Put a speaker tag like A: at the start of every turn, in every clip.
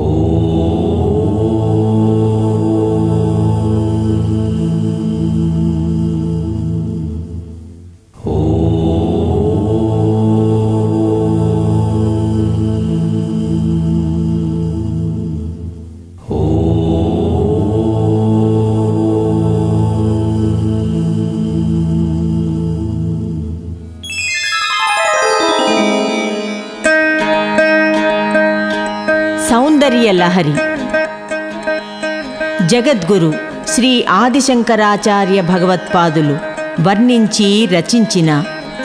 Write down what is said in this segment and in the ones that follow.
A: Oh. Lahari జగద్గురు శ్రీ ఆదిశంకరాచార్య భగవత్పాదులు వర్ణించి రచించిన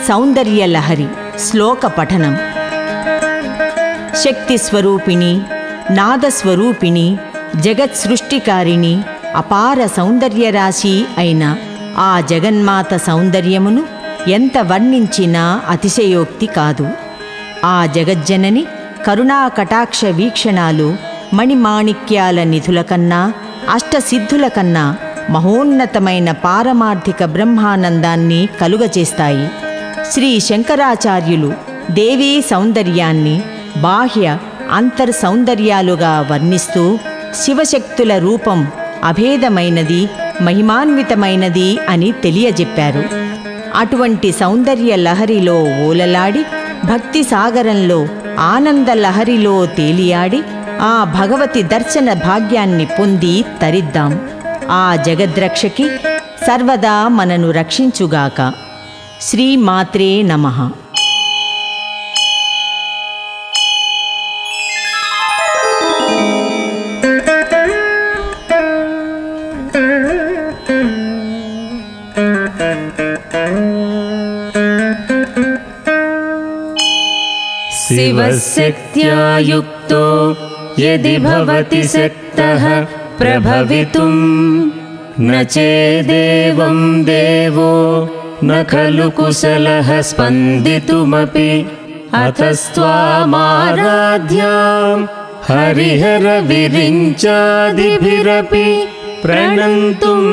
A: సౌందర్య లహరి శ్లోక పఠనం. శక్తి స్వరూపిణి నాదస్వరూపిణి జగత్ సృష్టికారిణి అపార సౌందర్యరాశి అయిన ఆ జగన్మాత సౌందర్యమును ఎంత వర్ణించినా అతిశయోక్తి కాదు. ఆ జగజ్జనని కరుణా కటాక్ష వీక్షణాలు మణిమాణిక్యాల నిధుల కన్నా అష్టసిద్ధుల కన్నా మహోన్నతమైన పారమార్థిక బ్రహ్మానందాన్ని కలుగచేస్తాయి శ్రీ శంకరాచార్యులు దేవీ సౌందర్యాన్ని బాహ్య అంతర్ సౌందర్యాలుగా వర్ణిస్తూ శివశక్తుల రూపం అభేదమైనది మహిమాన్వితమైనది అని తెలియజెప్పారు. అటువంటి సౌందర్య లహరిలో ఓలలాడి భక్తి సాగరంలో ఆనంద లహరిలో తేలియాడి ఆ భగవతి దర్శన భాగ్యాన్ని పొంది తరిద్దాం ఆ జగద్రక్షకి సర్వదా మనను రక్షించుగాక శ్రీమాత్రే నమః
B: शिवशक्त्या युक्तो यदि भवति शक्तः प्रभवितुम् न चेदेवं देवो न खलु कुशलः स्पन्दितुमपि। अतस्त्वामाराध्यां हरिहरविरिञ्चादिभिरपि प्रणन्तुं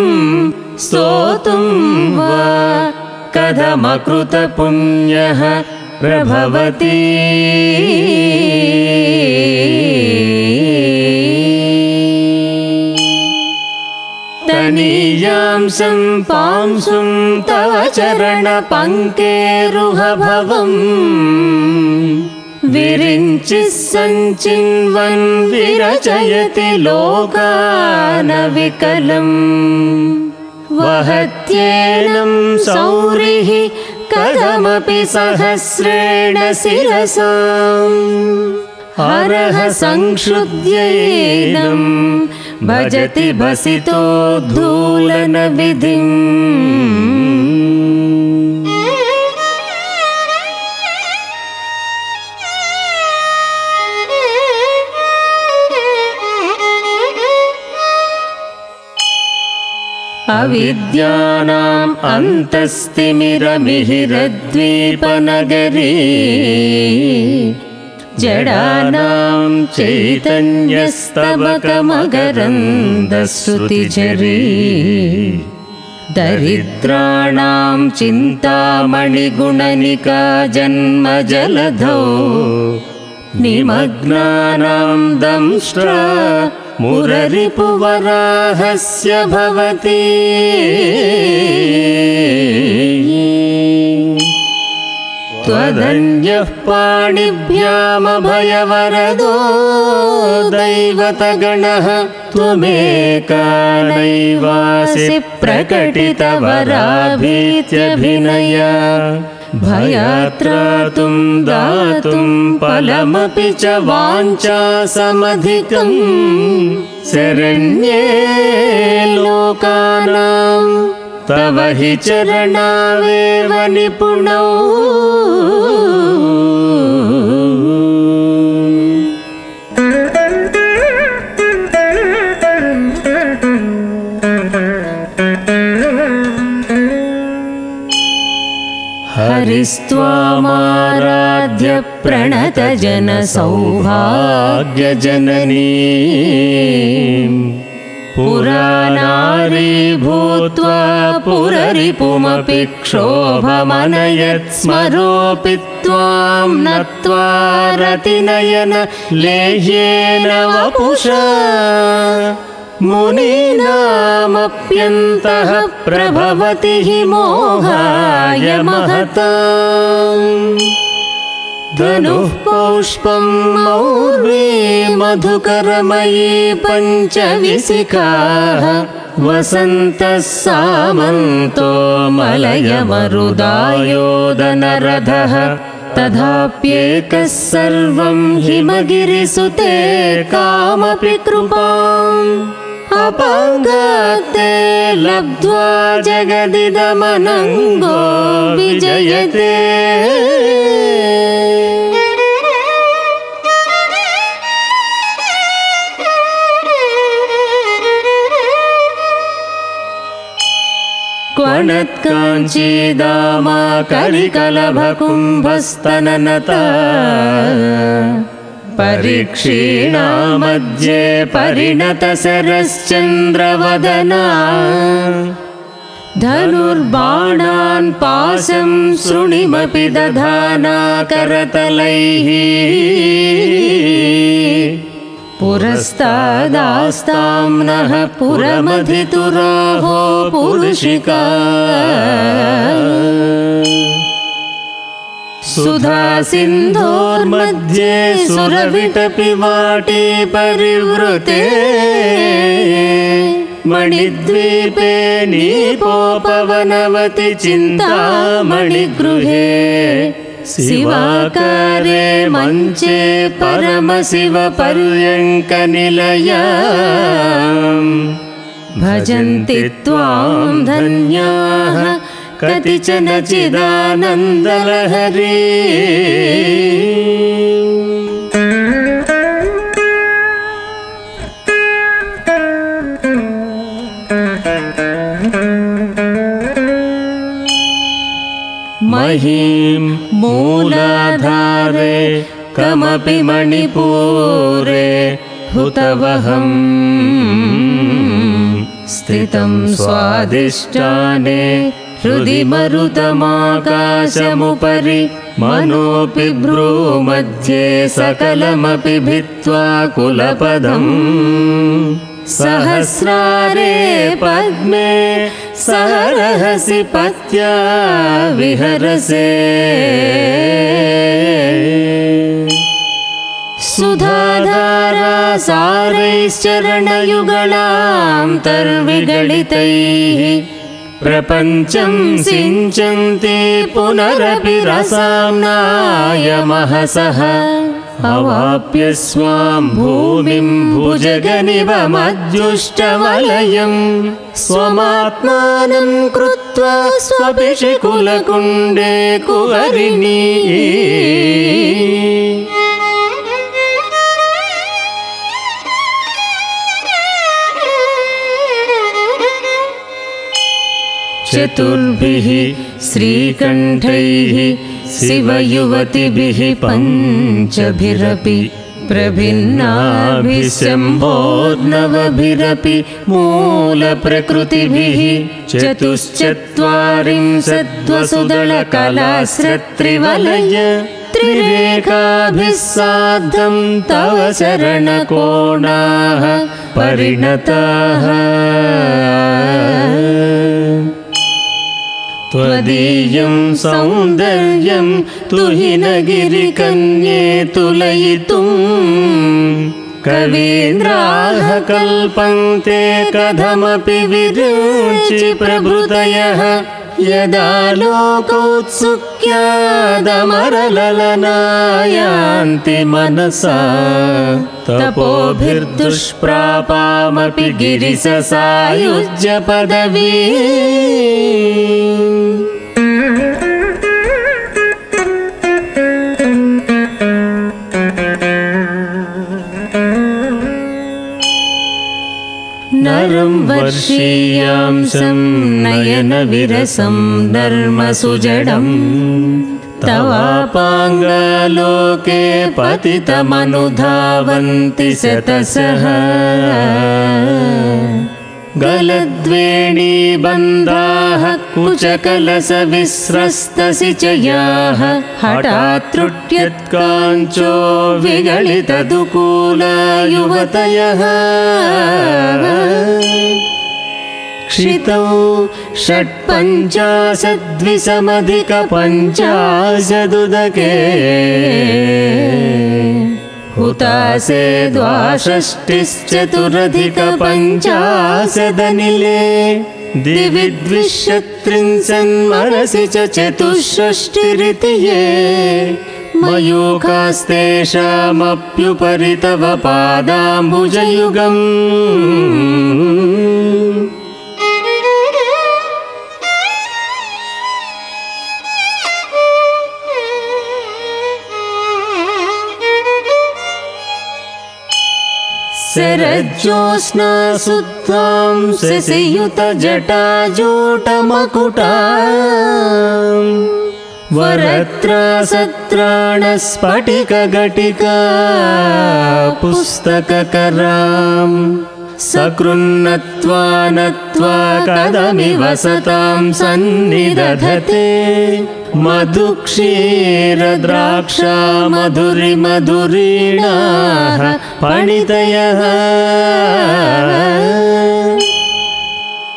B: स्तोतुं वा। कथमकृतपुण्यः प्रभवति। तनीयां सम्पांसुं तव चरणपङ्केरुहभवम्। विरिञ्चिः सञ्चिन्वन् विरचयति लोकानविकलम्। वहत्येनं सौरिः कथमपि सहस्रेण शिरसाम्। हरः संश्रुत्यैनं भजति भसितोद्धूलनविधिम् अविद्यानाम् अन्तस्तिमिरमिहिरद्वीपनगरी। जडानां चैतन्यस्तबकमकरन्दश्रुतिझरी दरिद्राणां चिन्तामणिगुणनिका जन्मजलधौ निमग्नानां दंष्ट्रा मुररिपुवराहस्य भवति। त्वदन्यः पाणिभ्यामभयवरदो दैवतगणः त्वमेका नैवासि प्रकटितवराभीत्यभिनया भयात्रातुं दातुं फलमपि च वाञ्छासमधिकम् शरण्ये लोकानां तव हि चरणावेव निपुणौ प्रणतजनसौभाग्यजननी पुराणारी भूत्वा पुररिपुमपि क्षोभमनयत् स्मरोऽपि त्वां नत्वा रतिनयन लेह्येन वपुषा मुनीनामप्यन्तः प्रभवति हि मोहाय महता। धनुः पौष्पं मौर्वी मधुकरमयी पञ्चविसिकाः। वसन्तः सामन्तो मलयमरुदायोदनरथः तथाप्येकः सर्वं हिमगिरिसुते कामपि कृपाम् अपाङ्गाते लब्ध्वा जगदिदमनङ्गो विजयते। क्वणत्काञ्चीदामा कलिकलभकुम्भस्तननता परीक्षीणा मध्ये परिणतसरश्चन्द्रवदना। धनुर्बाणान् पाशं शृणिमपि दधाना करतलैः पुरस्तादास्तां नः पुरमधितुराहो पुरुषिका सुधा सिन्धोर्मध्ये सुरविटपि वाटे परिवृते। मणिद्वीपे नीपोपवनवति चिन्तामणिगृहे शिवाकारे मञ्चे परमशिवपर्यङ्कनिलया भजन्ति त्वां धन्याः कतिचन चिदानन्दलहरी महीं मूलाधारे कमपि मणिपूरे हुतवहम् स्थितं स्वादिष्टाने हृदि मरुतमाकाशमुपरि मनोऽपि भ्रूमध्ये सकलमपि भित्त्वा कुलपदम्। सहस्रारे पद्मे सहरहसि पत्या विहरसे। सुधाधारा सारैश्चरणयुगलां तर्विगलितैः प्रपञ्चं सिञ्चन्ति पुनरपि रसाम्नाय महसः। अवाप्य स्वां भूमिं भुजगनिवमद्युष्टवलयम् स्वमात्मानं कृत्वा स्वपिशिकुलकुण्डे कुहरिणी चतुर्भिः श्रीकण्ठैः शिवयुवतिभिः पञ्चभिरपि प्रभिन्नाभिशम्भोर्नवभिरपि मूलप्रकृतिभिः चतुश्चत्वारिंशद्वसुदलकलाश्रत्रिवलय त्रिरेखाभिः सार्धं तव शरणकोणाः परिणताः त्वदीयं सौन्दर्यं तुहिनगिरिकन्ये तुलयितुम् कवीन्द्राः कल्पन्ते कथमपि विरुचि प्रभृतयः यदा लोकौत्सुक्यादमरललनायान्ति मनसा तपोभिर्दुष्प्रापामपि गिरिससायुज्य पदवी वर्षीयांसं नयनविरसं नर्मसुजडम् तवापाङ्गलोके पतितमनुधावन्ति शतसः गलद्वेणीबन्धाः कुचकलसविस्रस्तसिचयाः हठात् त्रुट्यत्काञ्चो विगलितदुकूला युवतयः क्षितौ षट्पञ्चाशद्विसमधिकपञ्चाशदुदके हुतासे द्वाषष्टिश्चतुरधिकपञ्चाशदनिले दिवि द्विषत्रिंशन्मनसि च चतुष्षष्टिरिति ये मयूखास्तेषामप्युपरि तव पादाम्बुजयुगम् शरज्योत्स्ना सुत्वां शशियुतजटाजूटमकुटा वरत्रासत्राणस्फटिकघटिका पुस्तककराम्। सकृन्नत्वा नत्वा कदमिव सतां सन्निदधते मधुक्षीरद्राक्षा मधुरिमधुरीणाः पणितयः।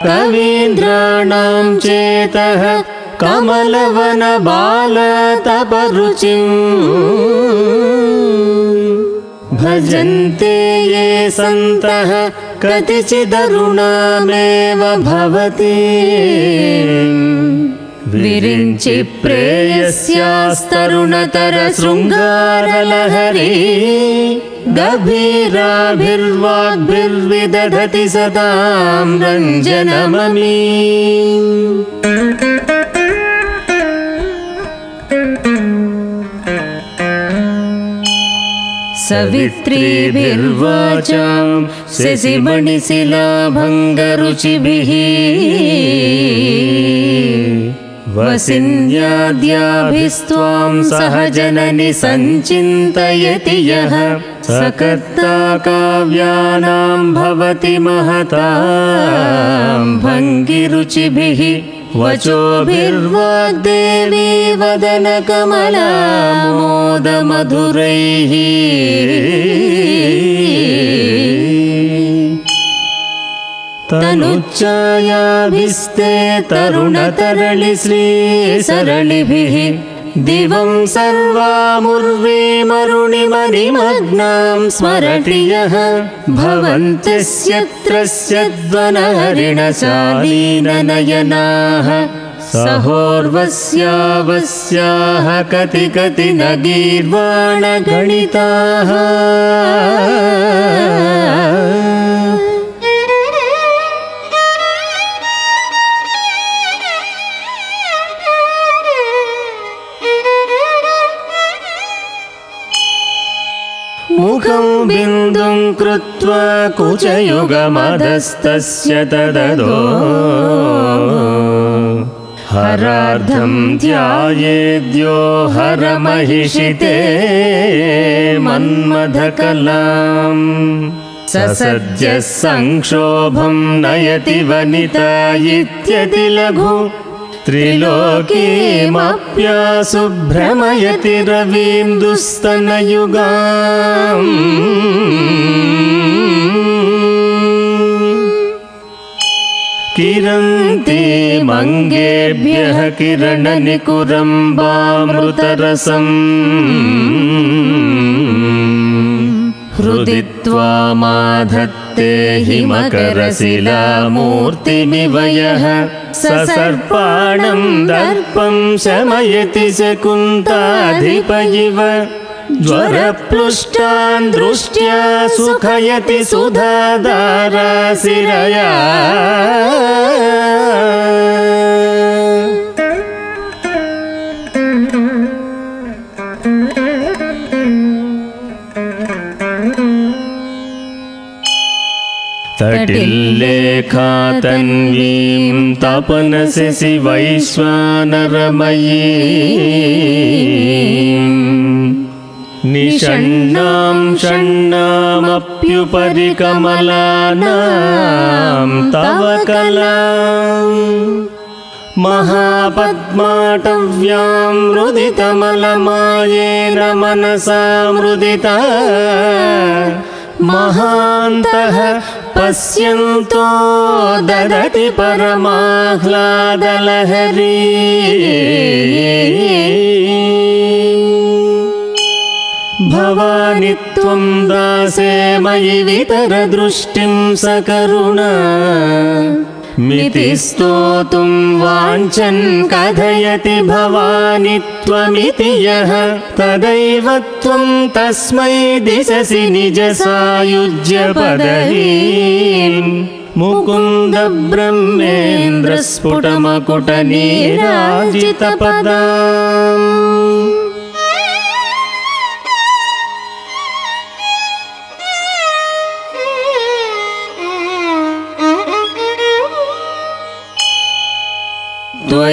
B: कवीन्द्राणां चेतः कमलवनबालतपरुचिम्। भजन्ते ये सन्तः कतिचिदरुणामेव भवति विरिञ्चि प्रेयस्यास्तरुणतरशृङ्गारलहरी गभीराभिर्वाग्भिर्विदधति सदां रञ्जनममी। सवित्रीभिर्वाचां शशिमणिशिलाभङ्गरुचिभिः वसिन्याद्याभिस्त्वां सह जननि सञ्चिन्तयति यः सकर्ता काव्यानां भवति महतां भङ्गिरुचिभिः वचोभिर्वाग्देवी वदनकमलामोदमधुरैः तनुच्चायाभिस्ते तरुणतरलिश्रीसरलिभिः दिवं सर्वामुर्वीमरुणिमनिमग्नां स्मरति यः भवन्त्यस्यत्रस्यद्वनहरिणशालीननयनाः सहोर्वस्यावस्याः कति कति न गीर्वाणगणिताः बिन्दुं कृत्वा कुचयुगमधस्तस्य तददो। हरार्धं ध्यायेद्यो हरमहिषिते मन्मथकलाम्। ससद्यः संक्षोभं नयति वनिता इत्यति लघु त्रिलोकीमप्यासु भ्रमयति रवीं दुस्तनयुगाम्। किरन्ति मङ्गेभ्यः किरणनिकुरम्बामृतरसम्। हृदि त्वामाधत्ते हिमकरशिलामूर्तिमिव यः ससर्पाणं दर्पं शमयति शकुन्ताधिप इव ज्वरप्लुष्टान् दृष्ट्या सुखयति सुधादाराशिरया तटिल्लेखातन्वीं तपनसि वैश्वानरमयीम् निषण्णां षण्णामप्युपरि कमलानां तव कलाम्। महापद्माटव्यां रुदितमलमायेन मनसा मृदिता। महान्तः पश्यन्तो ददति परमाह्लादलहरी। भवानि त्वं दासे मयि वितरदृष्टिं सकरुणा मिति स्तोतुं वाञ्छन् कथयति भवानि त्वमिति यः। तदैव त्वं तस्मै दिशसि निजसायुज्यपदवीम् मुकुन्द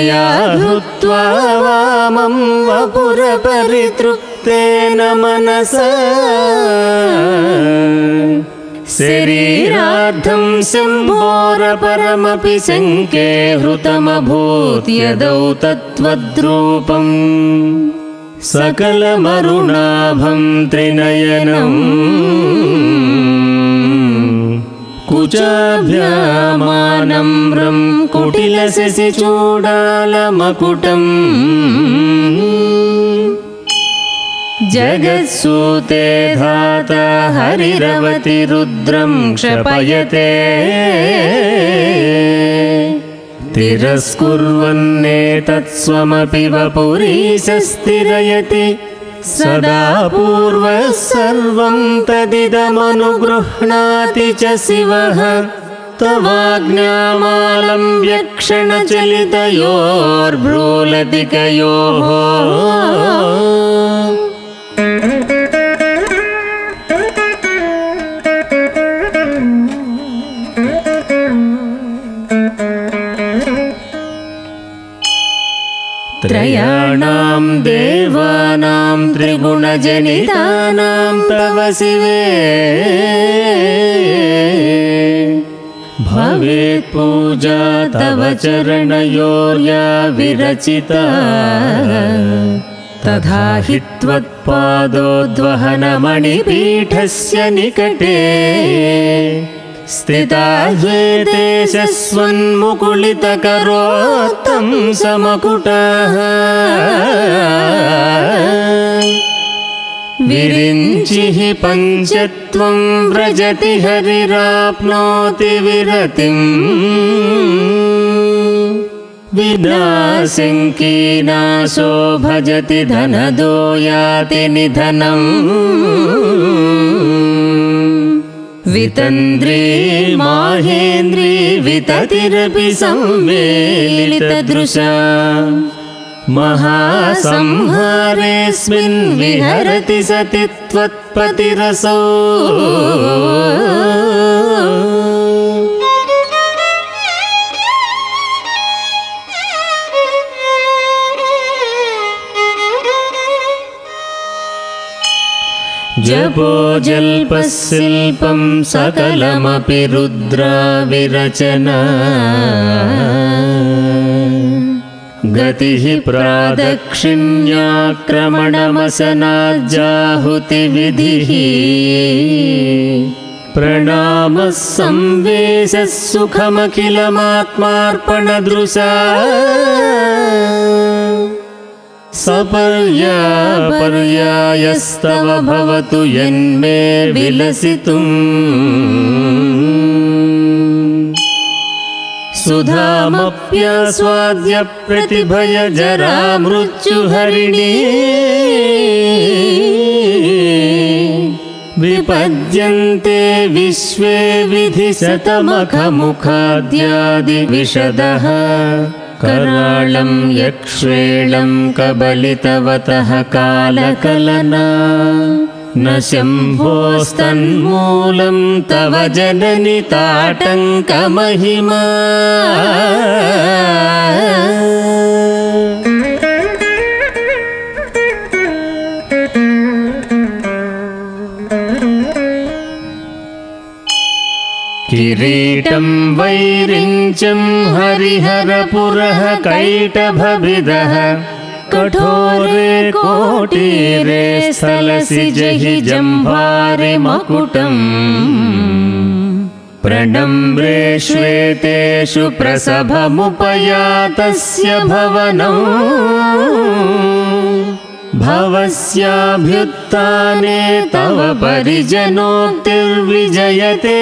B: त्वया हृत्वा वामं वपुरपरितृप्तेन मनसा। शरीरार्थं शम्भोरपरमपि शङ्के हृतमभूत् यदौ तत्त्वद्रूपम्। सकलमरुणाभं त्रिनयनम् कुचाभ्यामानम्रं कुटिलसि चूडालमकुटम्। जगत्सूते धाता हरिरवति रुद्रं क्षपयते। तिरस्कुर्वन्नेतत्स्वमपि वपुरीशस्थिरयति सदा पूर्वः सर्वं तदिदमनुगृह्णाति च शिवः। तवाज्ञामालम्ब्यक्षणचलितयोर्भ्रूलतिकयोः देवानां त्रिगुणजनितानां तव शिवे। भवेत् पूजा तव चरणयोर्या विरचिता तथा हि त्वत्पादोद्वहनमणिपीठस्य निकटे। स्थिता ह्येते शस्वन्मुकुलितकरोत्तं समकुटाः विरिञ्चिः पञ्चत्वं व्रजति हरिराप्नोति विरतिम्। विनाशङ्कीनाशो भजति धनदो याति निधनम्। वितन्द्री माहेन्द्री विततिरपि सम्मेलितदृशा महासंहारेऽस्मिन् विहरति सति त्वत्पतिरसौ जपो जल्पशिल्पं सकलमपि रुद्रा विरचना गतिः प्रादक्षिण्याक्रमणमसनाज्जाहुतिविधिः। प्रणामः संवेशः सुखमखिलमात्मार्पणदृशा सपर्यापर्यायस्तव भवतु यन्मे विलसितुम् सुधामप्यास्वाद्य प्रतिभय जरा मृत्युहरिणी विपद्यन्ते विश्वे विधिशतमखमुखाद्यादिविशदः कराळं यक्ष्वेळं कबलितवतः कालकलना न शम्भोस्तन्मूलं तव जननि ताटङ्कमहिमा। किरीटं वैरिञ्चं हरिहरपुरः कैटभविदः। कठोरे कोटीरे स्थलसि जहि जम्भारि मकुटम्। प्रणम्रे श्वेतेषु प्रसभमुपयातस्य भवनौ भवस्याभ्युत्थाने तव परिजनोक्तिर्विजयते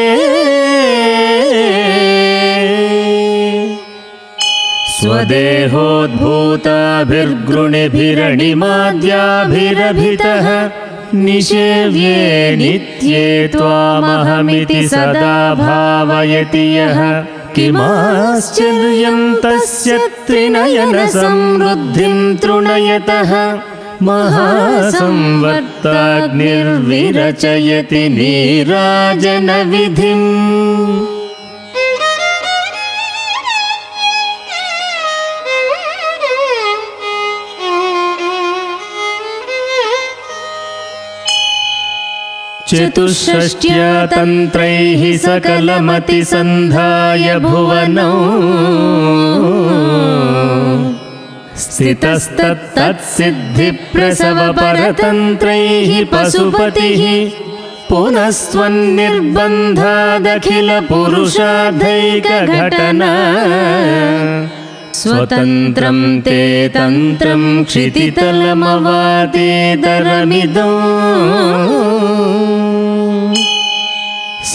B: स्वदेहोद्भूताभिर्गृणिभिरणिमाद्याभिरभितः। निषेव्ये नित्ये त्वामहमिति सदा भावयति यः। किमाश्चर्यं तस्य त्रिनयनसमृद्धिं तृणयतः। महासंवर्ताग्निर्विरचयति नीराजनविधिम् चतुष्षष्ट्या तन्त्रैः सकलमतिसन्धाय भुवनौ। स्थितस्तत्तत्सिद्धिप्रसवपरतन्त्रैः पशुपतिः पुनस्त्वन्निर्बन्धादखिलपुरुषार्थैकघटना स्वतन्त्रं ते तन्त्रं क्षितितलमवातेतरमिदौ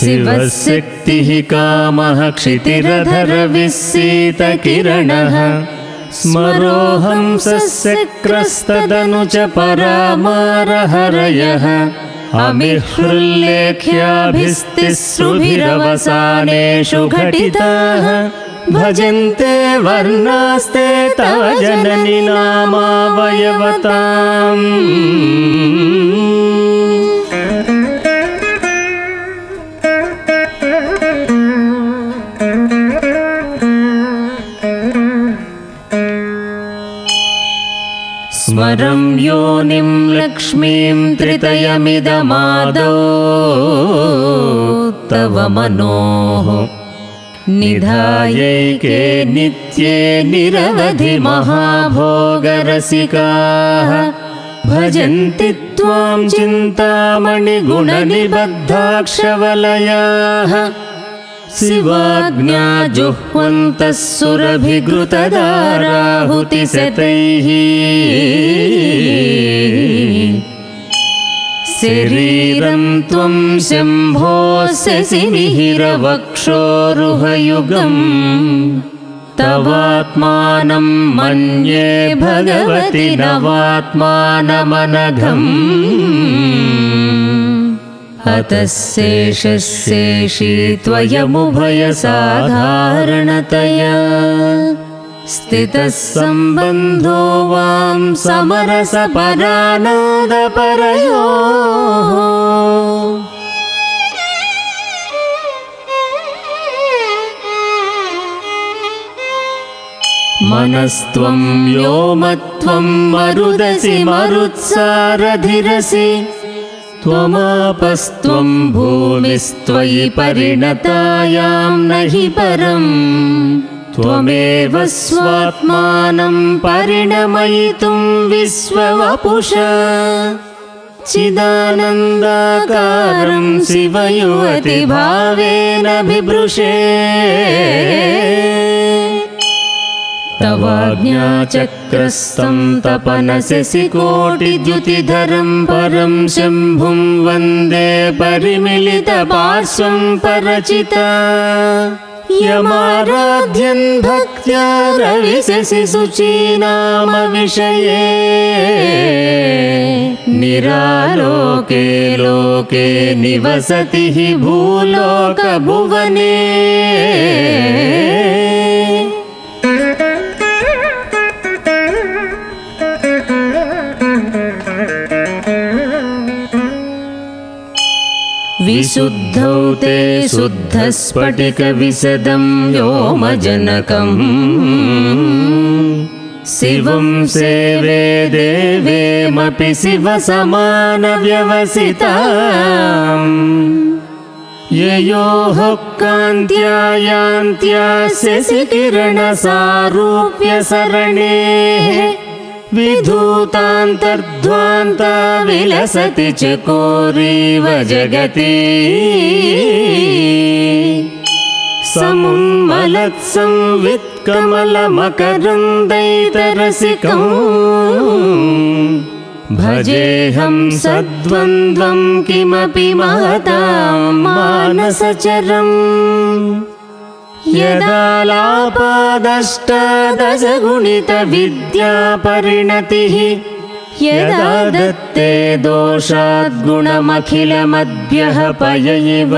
B: शिवशक्तिः कामः क्षितिरधरविस्सीतकिरणः। स्मरोऽहंसस्य च परामारहरयः। अमिहृल्लेख्याभिस्तिसृभिरवसानेषु घटिताः। भजन्ते वर्णास्ते तव जननि नामावयवताम् स्मरं योनिं लक्ष्मीं त्रितयमिदमादौ तव मनोः। निधायैके नित्ये निरवधि महाभोगरसिकाः। भजन्ति त्वां चिन्तामणिगुणनिबद्धाक्षवलयाः शिवाज्ञा जुह्वन्तः सुरभिघृतदाराहुतिशतैः शरीरं त्वं शम्भोऽस्य मिहिरवक्षोरुहयुगम् तवात्मानं मन्ये भगवति नवात्मानमनघम् अतः शेषशेषी त्वयमुभयसाधारणतया स्थितः सम्बन्धो वां समरसपरानादपरयोः मनस्त्वं व्योमत्वं मरुदसि मरुत्सारधिरसि त्वमापस्त्वं भूमिस्त्वयि परिणतायां न हि परम्। त्वमेव स्वात्मानं परिणमयितुं विश्ववपुष। चिदानन्दाकारं शिवयुवतिभावेन बिभृशे तवाज्ञाचक्रस्तं तपनसि कोटिद्युतिधरं परं शम्भुं वन्दे परिमिलितपार्श्वं परचिता। यमाराध्यन् भक्त्या रविशसि शुचीनाम विषये निरालोके लोके निवसति हि भूलोकभुवने विशुद्धौ ते शुद्धस्फटिकविशदं व्योमजनकम्। शिवं सेवे देवेमपि शिवसमानव्यवसिताम्। ययोः कान्त्यायान्त्यास्य किरणसारूप्यसरणेः विधूतान्तर्ध्वान्ता विलसति चकोरीव जगति। समुन्मलत्संवित्कमलमकरन्दैतरसिकम् भजेऽहं सद्वन्द्वं किमपि महतां मानसचरम् यदालापादष्टादशगुणितविद्यापरिणतिः यदा दत्ते दोषाद्गुणमखिलमद्भ्यः पय इव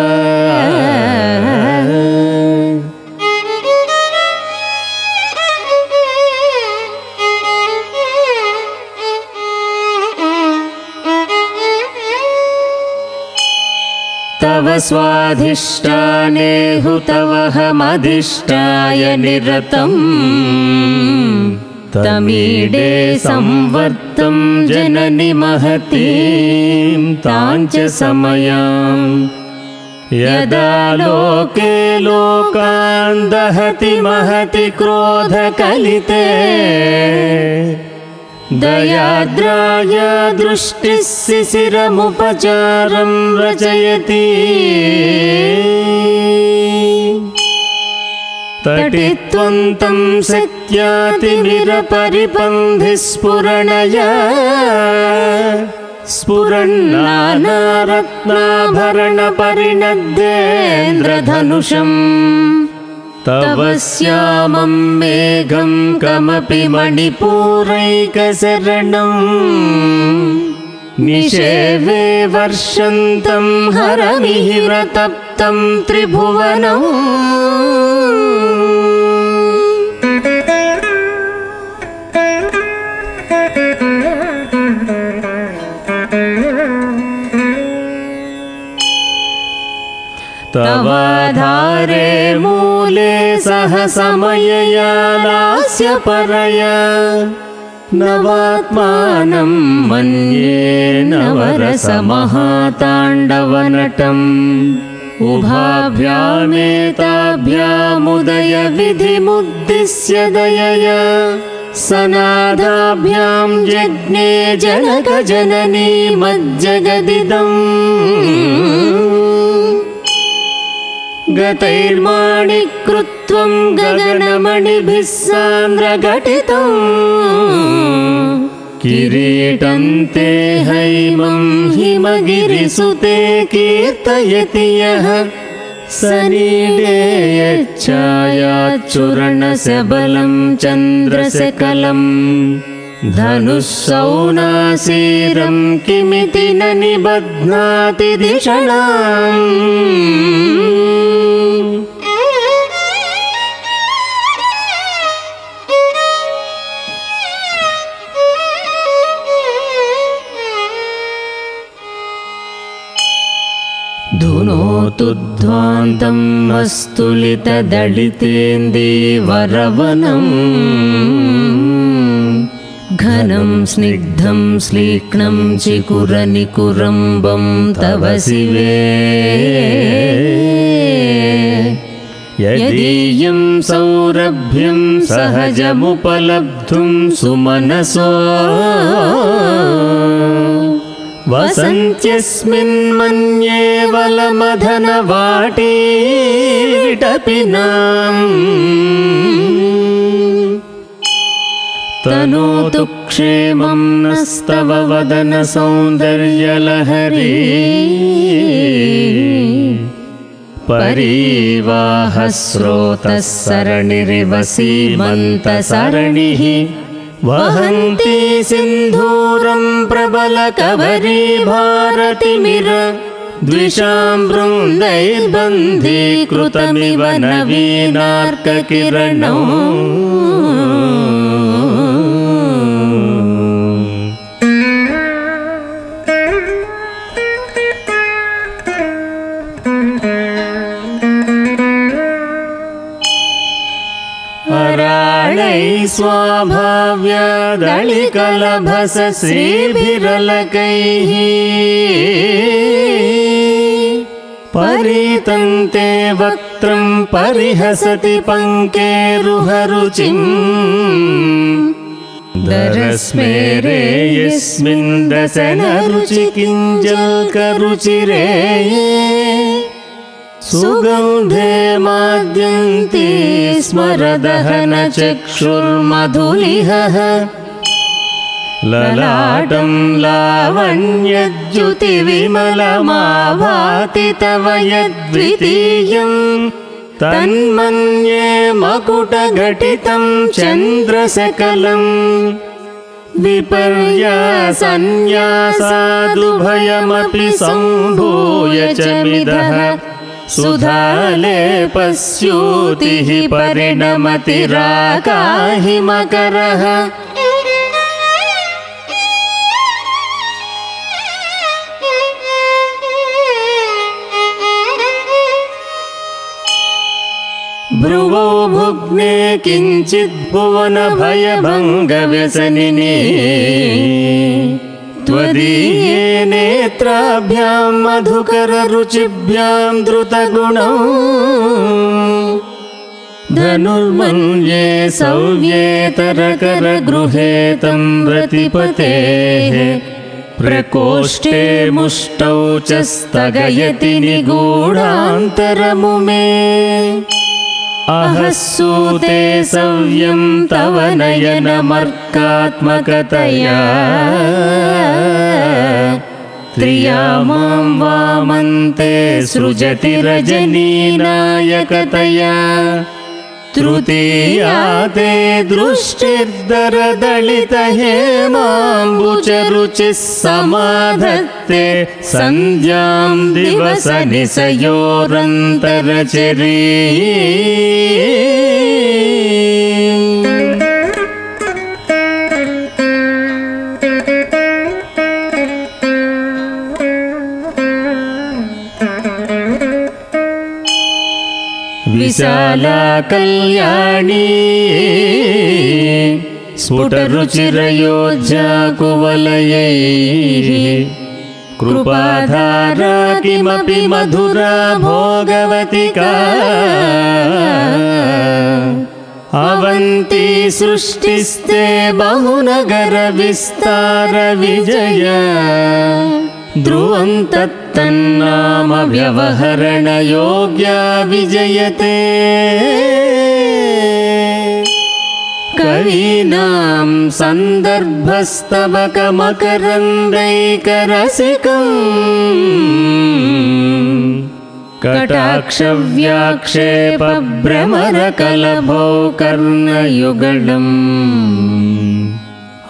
B: तव स्वाधिष्ठाने हुतवहमधिष्ठाय निरतम् तमीडे संवर्तं जननि महतीं ताञ्च समयाम् यदा लोके लोकान् दहति महति क्रोधकलिते दयाद्राय दृष्टिः शिशिरमुपचारं रचयति। तटित्वन्तं शक्त्यातिमिरपरिपन्धि स्फुरणय स्फुरन्नानारत्नाभरणपरिणद्येन्द्रधनुषम् तव श्यामं मेघं कमपि मणिपूरैकशरणम्। निषेवे वर्षन्तं हरमिहिरतप्तं त्रिभुवनम्। तवाधारे मूले सह समययालास्य परया नवात्मानं मन्ये नवरसमहाताण्डवनटम् उभाभ्यामेताभ्यामुदय विधिमुद्दिश्य दयया सनादाभ्यां यज्ञे जनकजननी मज्जगदिदम् गतैर्माणिकृत्वं गगनमणिभिः सान्द्रघटितम्। किरीटं ते हैमं हिमगिरिसुते कीर्तयति यः। सनीडे यच्छायाच्चूर्णस्य बलं चन्द्रस्य कलम् धनुःसौनासीरं किमिति न निबध्नाति दिशणाम् धुनोतु ध्वान्तम् वस्तुलितदलितेन्दीवरवनम् घनं स्निग्धं स्लीक्ष्णं चिकुरनिकुरम्बं तव शिवे। यदीयं सौरभ्यं सहजमुपलब्धुं सुमनसो। वसन्त्यस्मिन् मन्ये वलमधनवाटी विटपिनाम् तनोतु क्षेमं नस्तव वदन सौन्दर्यलहरी। परीवाहस्रोतः सरणिरिव सीमन्तसरणिः वहन्ती सिन्धूरं प्रबलकवरी भारतिमिर। द्विषां बृन्दैर्बन्धीकृतमिव नवीनार्ककिरणौ स्वाभाव्यदलिकलभस श्रीभिरलकैः परितन्ते वक्त्रं परिहसति पङ्केरुहरुचिम् दरस्मेरे यस्मिन् दशनरुचि किञ्जल्करुचिरे सुगन्धे माद्यन्ति स्मरदहनचक्षुर्मधुलिहः। ललाटं लावण्यद्युतिविमलमाभाति तव यद्वितीयम् तन्मन्ये मकुटघटितं चन्द्रसकलम् विपर्यासन्न्यासादुभयमपि सम्भूय च मिदः सुधालेपस्यूतिः परिणमतिराकाहि मकरः भ्रुवौ भुग्ने किञ्चिद्भुवनभयभङ्गव्यसनिने त्वदीये नेत्राभ्यां मधुकररुचिभ्यां द्रुतगुणौ धनुर्मन्ये सव्येतरकरगृहे तं रतिपतेः प्रकोष्ठे मुष्टौ च स्थगयति निगूढान्तरमुमे अहसूते सव्यं तव नयनमर्कात्मकतया। त्रिया मां वामन्ते सृजति रजनीनायकतया तृतीया ते दृष्टिर्दरदलितहेमाम्बुचरुचिः समाधत्ते सन्ध्यां दिवसनिसयोरन्तरचरी विशाला कल्याणी स्फुटरुचिरयोज्जाकुवलयैः कृपाधारा किमपि मधुरा भोगवतिका अवन्ती सृष्टिस्ते बहुनगरविस्तारविजय ध्रुवं तत्तन्नाम व्यवहरणयोग्या विजयते कवीनां सन्दर्भस्तवकमकरन्दैकरसिकम् कटाक्षव्याक्षेपभ्रमरकलभौ कर्णयुगलम्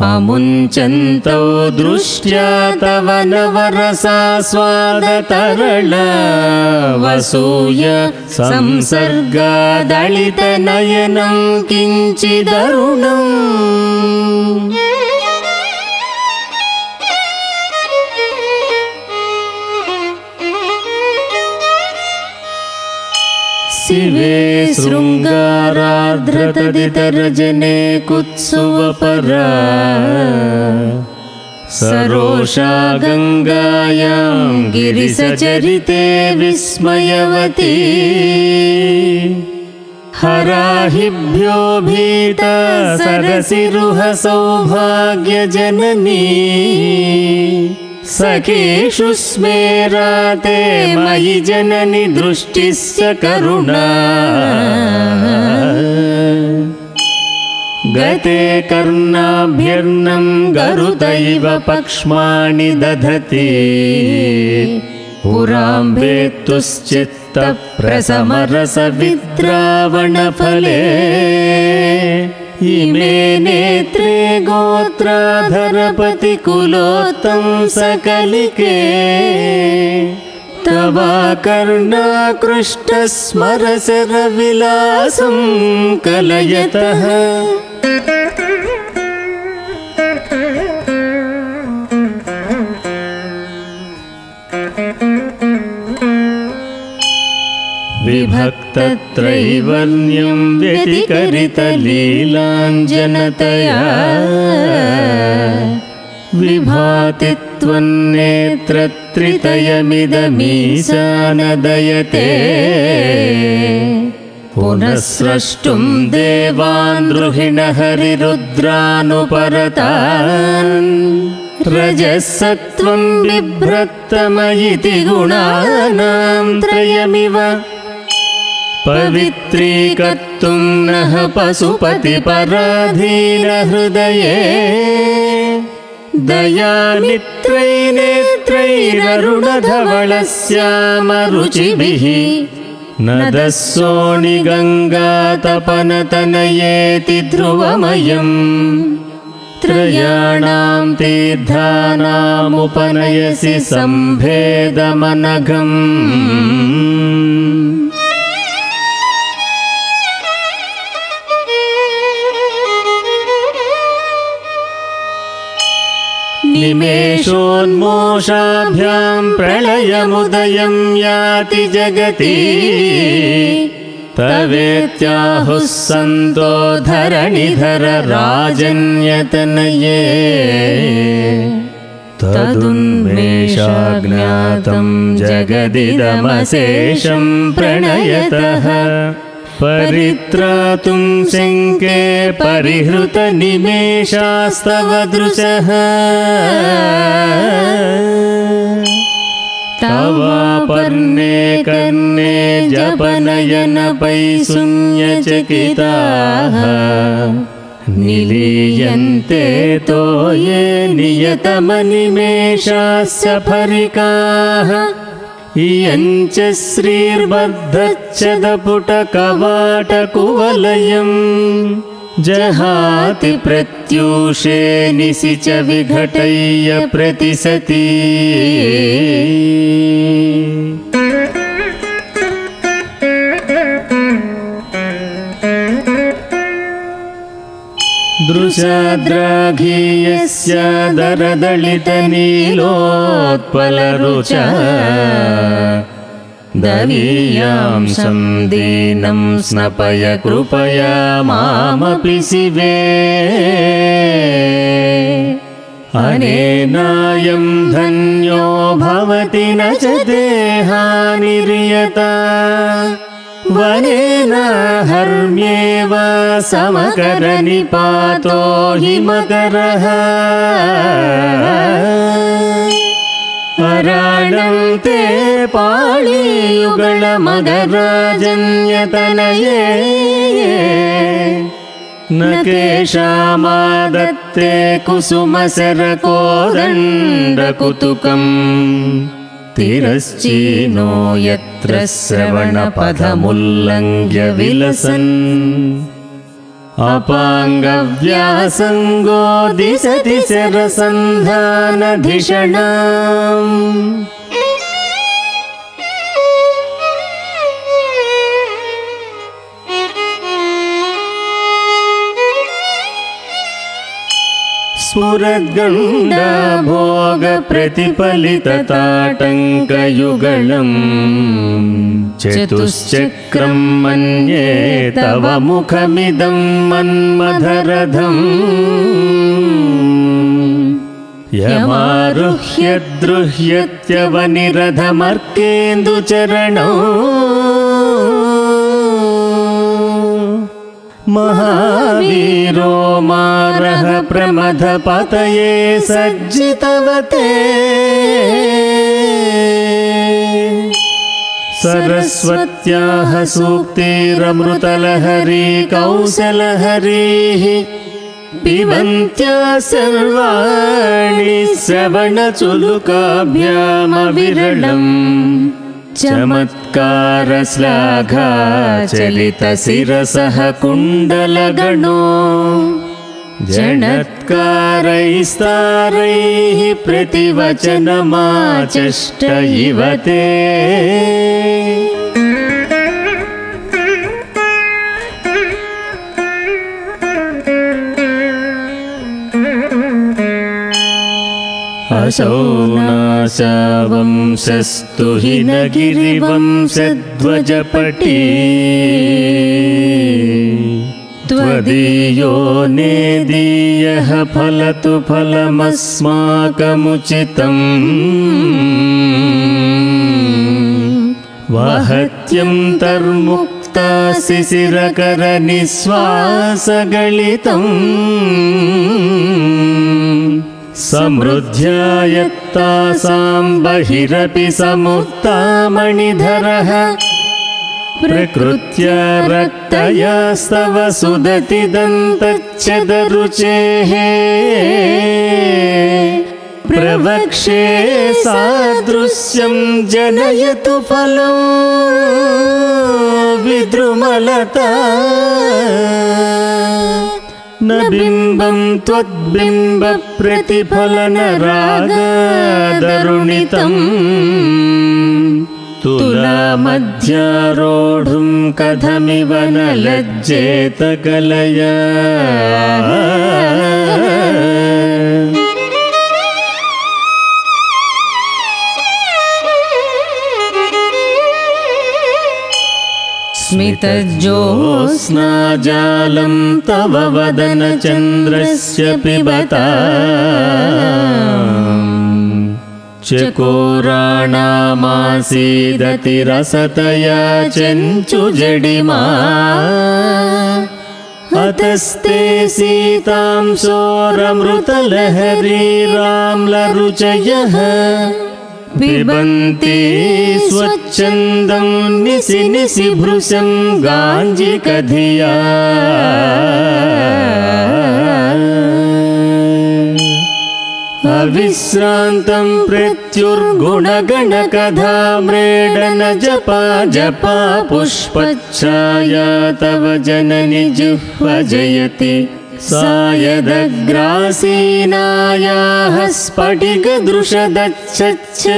B: अमुञ्चन्तौ दृष्ट्या तव नवरसास्वादतरल वसूय संसर्गादलितनयनं किञ्चिदरुणम् शिवे शृङ्गारार्द्रतदितरजने कुत्सुवपरा। सरोषा गङ्गायां गिरिसचरिते विस्मयवती। हराहिभ्यो भीता सरसिरुह सौभाग्यजननी सखेषु स्मेराते मयि जननि दृष्टिस्य करुणा। गते कर्णाभ्यर्नं गरुदैव पक्ष्माणि दधति। पुराम्भेतुश्चित्तप्रसमरसविद्रावणफले इमे नेत्रे गोत्राधरपति कुलोत्तं सकलिके। तव कर्णाकृष्टस्मरसरविलासं कलयतः। विभक् विभक्तत्रैवर्ण्यं व्यतिकरितलीलाञ्जनतया विभाति त्वन्नेत्रत्रयं त्रितयमिदमीशानदयते पुनः स्रष्टुं देवान् द्रुहिणहरिरुद्रानुपरतान् रजः सत्त्वं बिभ्रत्तमयिति गुणानां त्रयमिव पवित्रीकर्तुं नः पशुपतिपराधीनहृदये। दयामित्रैनेत्रैररुणधवलस्यामरुचिभिः। नदस्सोणिगङ्गातपनतनयेति ध्रुवमयम्। त्रयाणां तीर्थानामुपनयसि सम्भेदमनघम् निमेषोन्मोषाभ्यां प्रलयमुदयं याति जगति। तवेत्याहुः सन्तो धरणिधर राजन्यतनये तदुन्मेषाज्ञातं जगदिदमशेषं प्रणयतः परित्रातुं शङ्के परिहृतनिमेषास्तव दृशः तवापर्णे कर्णे जपनयनपैशून्यचकिताः निलीयन्ते तो ये नियतमनिमेषास्य फरिकाः इयञ्च श्रीर्बद्धच्छदपुटकवाटकुवलयम् जहाति प्रत्यूषे निशि च विघटय्य प्रतिसती दृशाद्राघीयस्य दरदलितनीलोत्पलरुच दवीयां सन्दीनं स्नपय कृपया मामपि शिवे। अनेनायं धन्यो भवति न च देहानिर्यता वनेन हर्म्येव समकरनिपातो हि मकरः अराणं ते पाणियुगलमगराजन्यतनये न केषामादत्ते कुसुमसरकोदण्डकुतुकम् तिरश्चीनो यत्र श्रवणपथमुल्लङ्घ्य विलसन् अपाङ्गव्यासङ्गो दिशति शरसन्धानधिषणाम् स्फुरद्गण्डभोगप्रतिफलितताटङ्कयुगलम् चतुश्चक्रं मन्ये तव मुखमिदं मन्मथरथम् यमारुह्य महावीरो मारः प्रमथपतये सज्जितवते। सरस्वत्याः सूक्तिरमृतलहरी कौशलहरीः पिबन्त्या सर्वाणि श्रवणचुलुकाभ्यामविरलम् चमत्कारश्लाघाचलितशिरसः कुण्डलगणो जणत्कारैस्तारैः प्रतिवचनमाचष्ट इव ते। असौ नाशावंशस्तु हि न गिरिवंशध्वजपटी त्वदीयो नेदीयः फलतु फलमस्माकमुचितम्। वहत्यं तर्मुक्ता शिशिरकरनिःश्वासगलितम् समृद्ध्यायत्तासां बहिरपि समुक्ता प्रकृत्य रक्तयास्तव सुदति दन्तच्छदरुचेः। प्रवक्षे सादृश्यं जनयतु फलं विद्रुमलता बिम्बं त्वद्बिम्बप्रतिफलनरागदरुणितम्। तुलामध्यारोढुं कथमिव न लज्जेत कलया ज्योत्स्नाजालं तव वदनचन्द्रस्य पिबता। चकोराणामासीदतिरसतया चञ्चुजडिमा। अतस्ते सीतां सोरमृतलहरीराम्लरुचयः पिबन्ति स्वच्छन्दं निसि निसि भृशं गाञ्जिकधिया। अविश्रान्तं प्रत्युर्गुणगणकथाम्रेडन जपा जपा पुष्पच्छाया तव जननि जिह्वजयति सा यदग्रासीनायाः स्फटिकदृशदच्छच्छ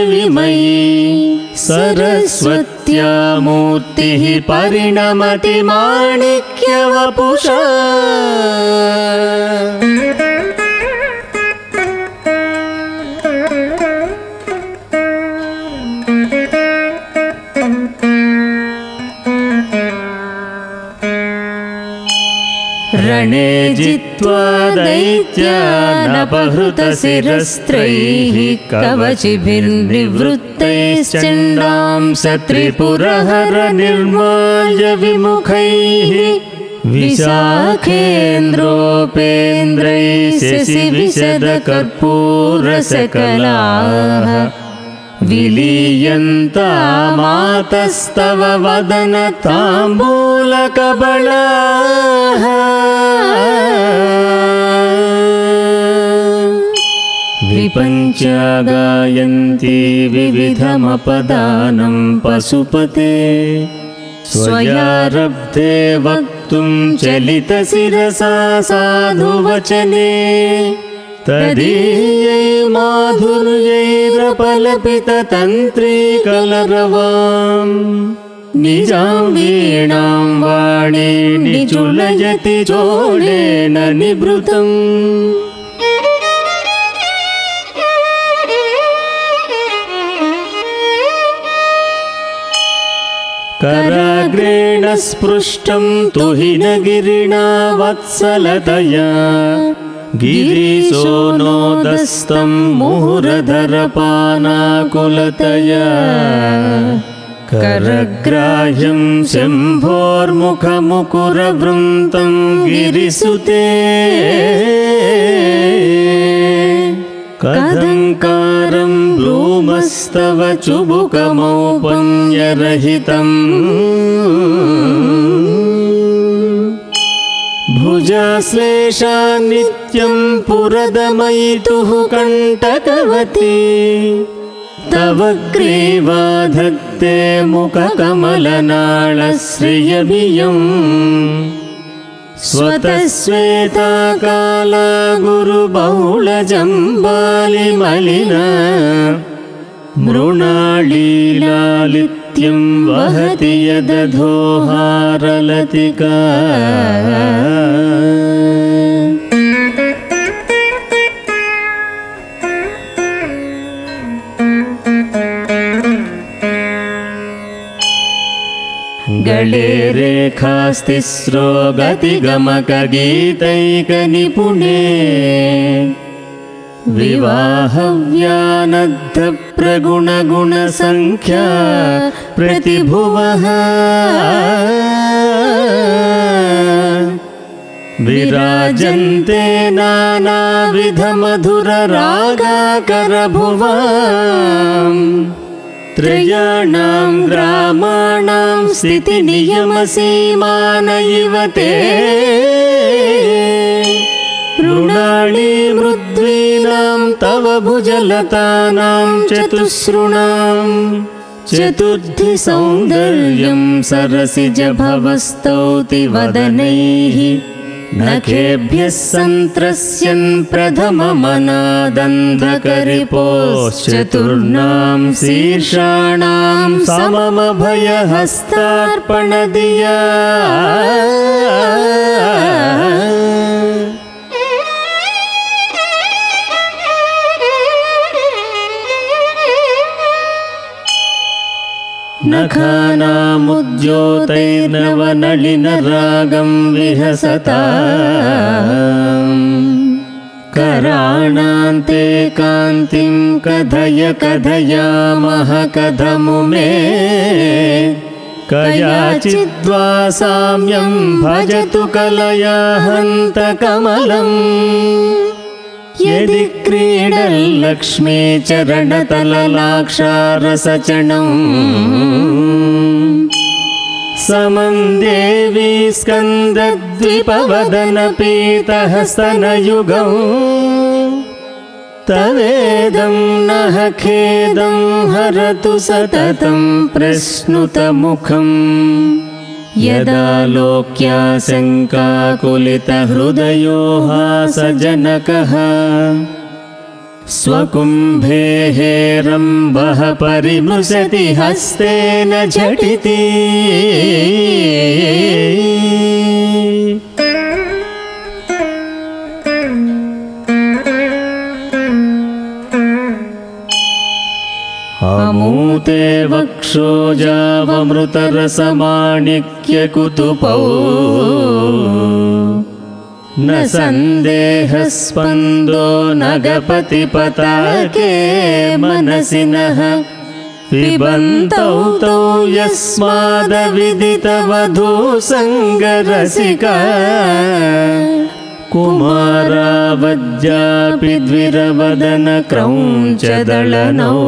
B: विमयी सरस्वत्या मूर्तिः परिणमति माणिक्यवपुषा रणे जित्वा दैत्यानपहृतशिरस्त्रैः कवचिभिर्निवृत्तैश्चण्डां सत्रिपुरहर निर्माल्य विमुखैः विशाखेन्द्रोपेन्द्रैः शशि विशदकर्पूरसकलाः विलीयन्ता मातस्तव वदन ताम्बूलकबलाः। विपञ्चा गायन्ती विविधमपदानं पशुपते। स्वयारब्धे वक्तुं चलितशिरसा साधुवचने तदीयै माधुर्यैरपलपिततन्त्रीकलरवाम् निजां वीणां वाणी निचुलयति चोळेन निभृतम्। कराग्रेण स्पृष्टं तुहिनगिरिणा वत्सलतया गिरीशो नोदस्तं मुहुरधरपानाकुलतया। करग्राह्यं शम्भोर्मुखमुकुरवृन्तं गिरिसुते। कदङ्कारं ब्रूमस्तव चुबुकमौपन्यरहितम् भुजाश्लेषा नित्यं पुरदमयितुः कण्टकवती। तव ग्रीवा धत्ते मुखकमलनाळश्रियभियम् स्वतः श्वेता काला मृणालीलालित्यं वहति यदधोहारलतिका। गळे रेखास्तिस्रो गतिगमकगीतैकनिपुणे विवाहव्यानद्धप्रगुणगुणसङ्ख्या प्रतिभुवः। विराजन्ते नानाविधमधुररागाकरभुवा त्रयाणां ग्रामाणां स्थितिनियमसीमान इव ते। ऋणाळी मृद्वीनां तव भुजलतानां चतुसृणाम् चतुर्थि सौन्दर्यं सरसिजभवस्तौति वदनैः नखेभ्यः सन्त्रस्यन् प्रथममनादन्धकरिपोश्चतुर्णां शीर्षाणां सममभयहस्तार्पणदिया नखानामुद्योतैर्नवनलिनरागं विहसता। कराणान्ते कान्तिं कथय कथयामः कथमुमे। कयाचिद्वा साम्यं भजतु कलया हन्तकमलम् यदि क्रीडल्लक्ष्मी चरणतललाक्षारसचणम् समं देवी स्कन्दद्विपवदनपीतहस्तनयुगौ तवेदं नः खेदं हरतु सततं प्रश्नुतमुखम् यदा लोक्याशङ्काकुलितहृदयो हासजनकः स्वकुम्भे हेरम्बः परिमृशति हस्तेन झटिति वक्षोजावमृतरसमाणिक्यकुतुपौ न सन्देहस्पन्दो नगपतिपताके मनसि नः। पिबन्तौ तौ यस्मादविदितवधू सङ्गरसिका कुमारावद्यापि द्विरवदनक्रौञ्चदळनौ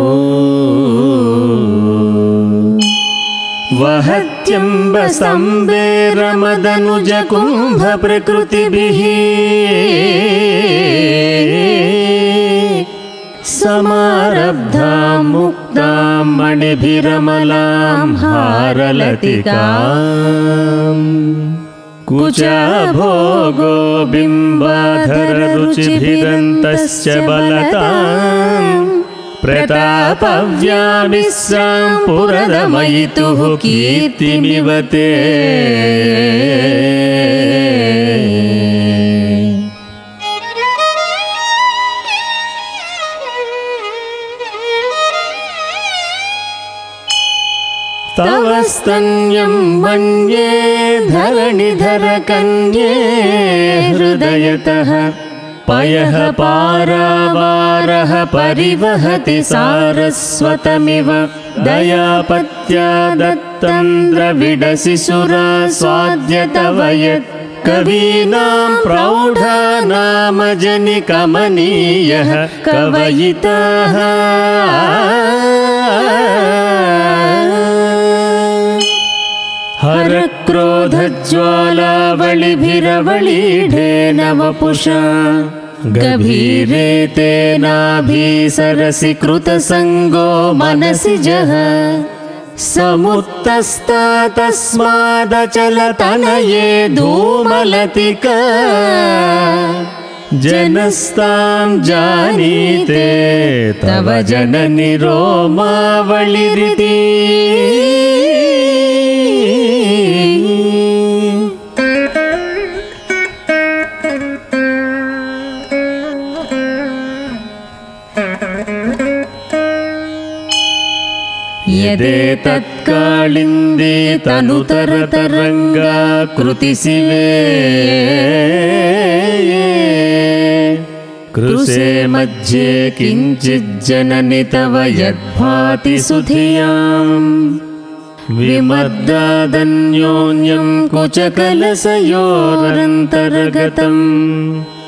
B: वहत्यम्बसम्बेरमदनुजकुम्भप्रकृतिभिः समारब्धां मुक्तां मणिभिरमलां हारलतिकाम्। कुचा भोगो बिम्बाधररुचिभिदन्तश्च बलताम् प्रतापव्यामिश्रां पुरदमयितुः कीर्तिमिव ते तव स्तन्यं मन्ये धरणिधरकन्ये हृदयतः पयः पारावारः परिवहति सारस्वतमिव। दयापत्या दत्तं द्रविडशिशुरा स्वाद्य तव यत् कवीनां प्रौढा नाम जनिकमनीयः। कवयिताः। हरक्रोधज्वालावलिभिरवलीढेन वपुषा गभीरे तेनाभिसरसि कृतसङ्गो मनसि जः। समुत्तस्ता तस्मादचलतनये धूमलतिका। जनस्तां जानीते तव जननि रोमावलिरिति यदेतत्कालिन्दी तनुतरतरङ्गा कृतिशिवे। कृसे मध्ये किञ्चिज्जननि तव यद्भाति सुधियाम्। विमर्दादन्योन्यं कुचकलसयोरन्तर्गतम्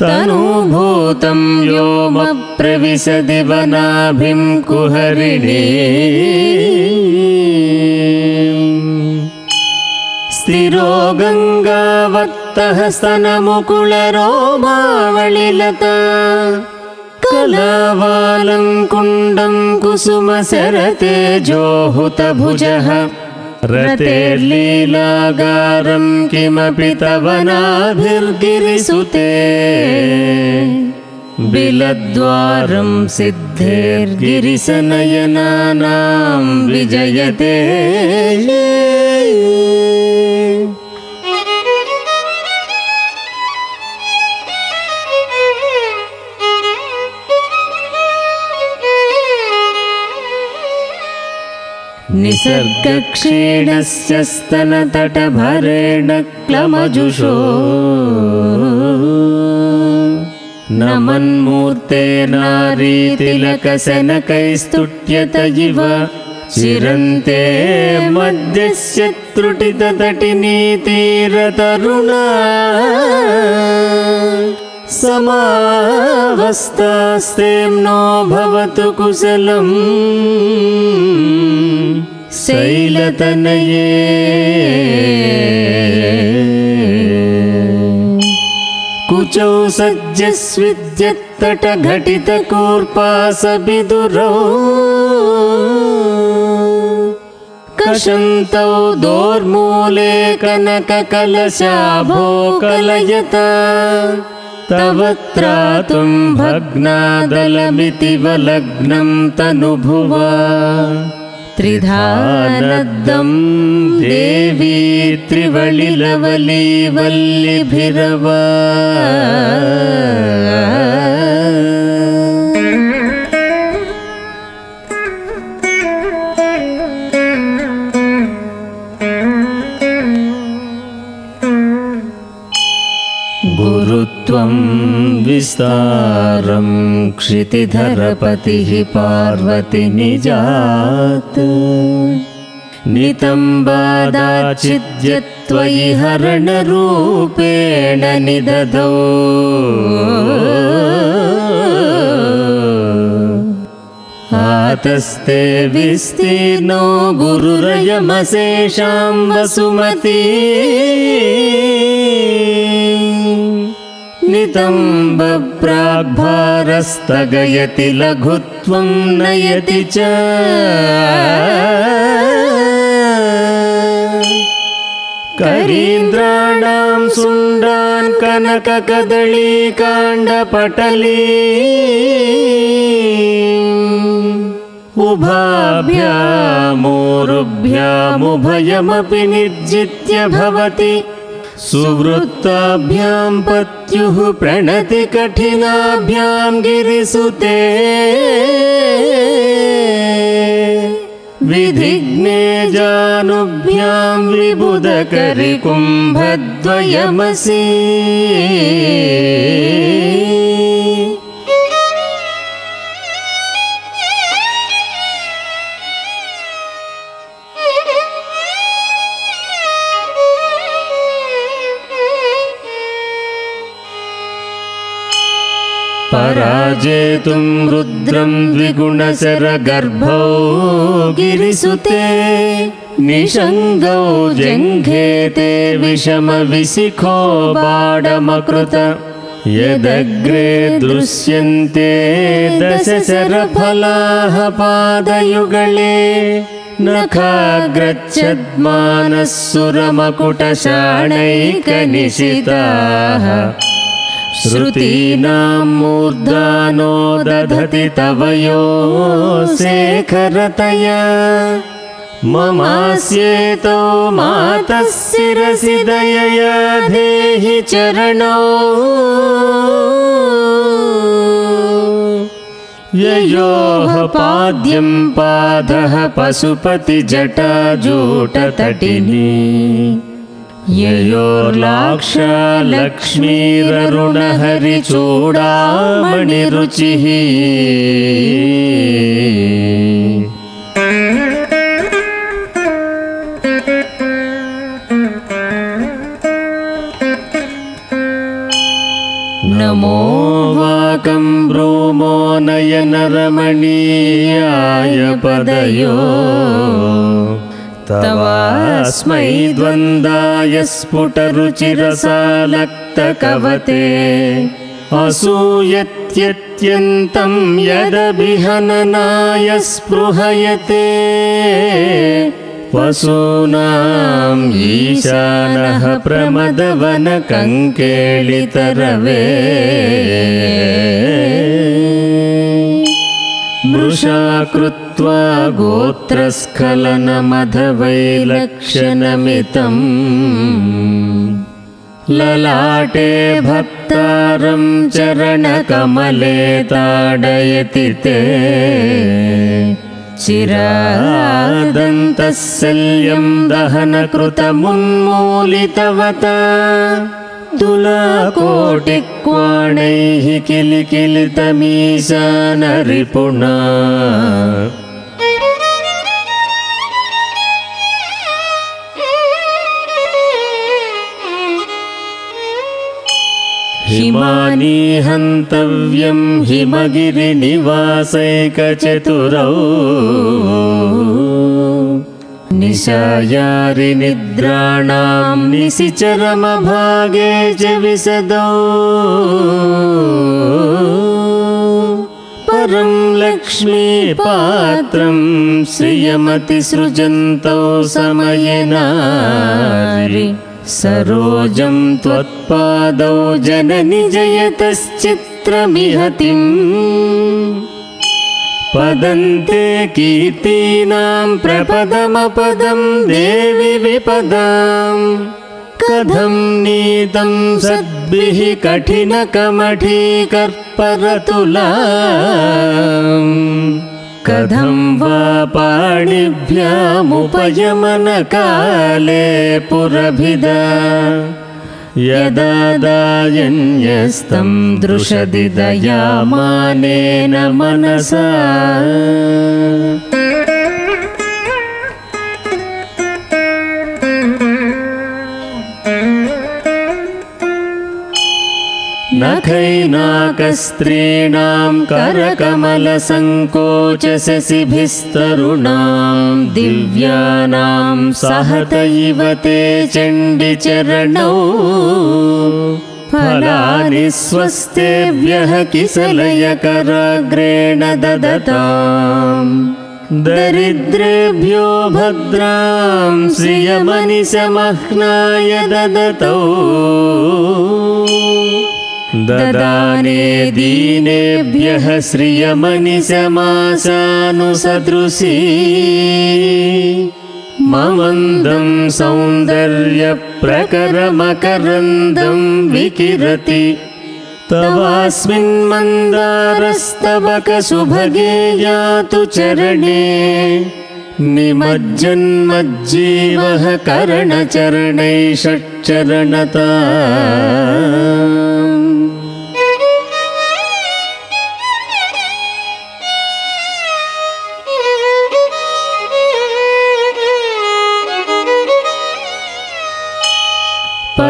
B: तनुभूतं व्योमप्रविशदि वनाभिं कुहरिणी। स्थिरो गङ्गावत्तः स्तनमुकुलरोमावलिलता। कलावालं कुण्डं कुसुमसरते जोहुतभुजः रतेर्लीलागारं किमपि तव नाभिर्गिरिसुते। बिलद्वारं सिद्धेर्गिरिसनयनानां विजयते निसर्गक्षीणस्य स्तनतटभरेण क्लमजुषो। नमन्मूर्ते नारीतिलकसनकैस्तुट्यत इव। चिरन्ते मध्यस्य त्रुटिततटिनीतीरतरुणा समावस्थास्तें नो भवतु कुशलम्। शैलतनये। कुचौ सज्जस्विद्यत्तटघटितकूर्पासबिदुरौ कषन्तौ दोर्मूले कनककलशाभो कलयता तव त्रातुं भग्नादलमिति वलग्नं तनुभुवा। त्रिधानद्दं देवी त्रिवलिलवली विस्तारं क्षितिधरपतिः पार्वति निजात् नितम्बादाचिद्यत्वयि हरणरूपेण निदधौ। आतस्ते विस्तीर्णो गुरुरयमशेषां वसुमती नितम्बप्राग्भारस्तगयति लघुत्वं नयति च। करीन्द्राणां सुण्डान् कनककदलीकाण्डपटली उभाभ्यामोरुभ्यामुभयमपि निर्जित्य भवति सुवृत्ताभ्यां पत्युः प्रणति कठिनाभ्यां गिरिसुते। विधिघ्ने जानुभ्यां विबुधकरि पराजेतुं रुद्रं द्विगुणशरगर्भौ गिरिसुते निषङ्गौ जङ्घेते विषमविशिखो बाडमकृत यदग्रे दृश्यन्ते दशशरफलाः पादयुगले नखाग्रच्छद्मानः सुरमकुटशाणैकनिशिताः श्रुतीनां मूर्धानो दधति तव यो शेखरतया। ममास्येतो मातः शिरसि दयया देहि चरणौ। ययोः पाद्यं पादः पशुपतिजटाजूटतटिनी ययोर्लाक्षा लक्ष्मीररुणहरिचूडामणिरुचिः नमो वाकं ब्रूमो नयनरमणीयाय पदयो तवास्मै द्वन्द्वाय स्फुटरुचिरसालक्तकवते। असूयत्यत्यन्तं यदभिहननाय स्पृहयते। वसूनाम् ईशानः प्रमदवनकङ्केलितरवे। मृषा गोत्रस्खलनमधवैलक्षणमितम् ललाटे भक्तारं चरणकमले ताडयति ते। चिरादन्तः शल्यं दहनकृतमुन्मूलितवता। तुलाकोटिक्वाणैः किलिकिलितमीशानरिपुणा हिमानी हन्तव्यं हिमगिरिनिवासैकचतुरौ। निशायारिनिद्राणां निशिचरमभागे च विशदौ परं लक्ष्मीपात्रं श्रियमतिसृजन्तौ समयेनारि सरोजं त्वत्पादौ जननि जयतश्चित्रमिहतिम्। पदन्ते कीर्तीनां प्रपदमपदं देवि विपदाम्। कथं नीतं सद्भिः कठिनकमठीकर्परतुला कथं वा पाणिभ्यामुपयमनकाले पुरभिदा? यदा दायन्यस्तं दृशदि दयामानेन मनसा नखैनाकस्त्रीणां करकमलसङ्कोचशशिभिस्तरुणां दिव्यानां सहत इव ते चण्डिचरणौ। फलानि स्वस्तेभ्यः किसलयकराग्रेण ददताम्। दरिद्रेभ्यो भद्रां श्रियमनिशमह्नाय ददतौ ददाने दीनेभ्यः श्रियमनिशमाशानुसदृशी ममन्दं सौन्दर्यप्रकरमकरन्दं विकिरति। तवास्मिन् मन्दारस्तबकसुभगे यातु चरणे। निमज्जन्मज्जीवः करणचरणै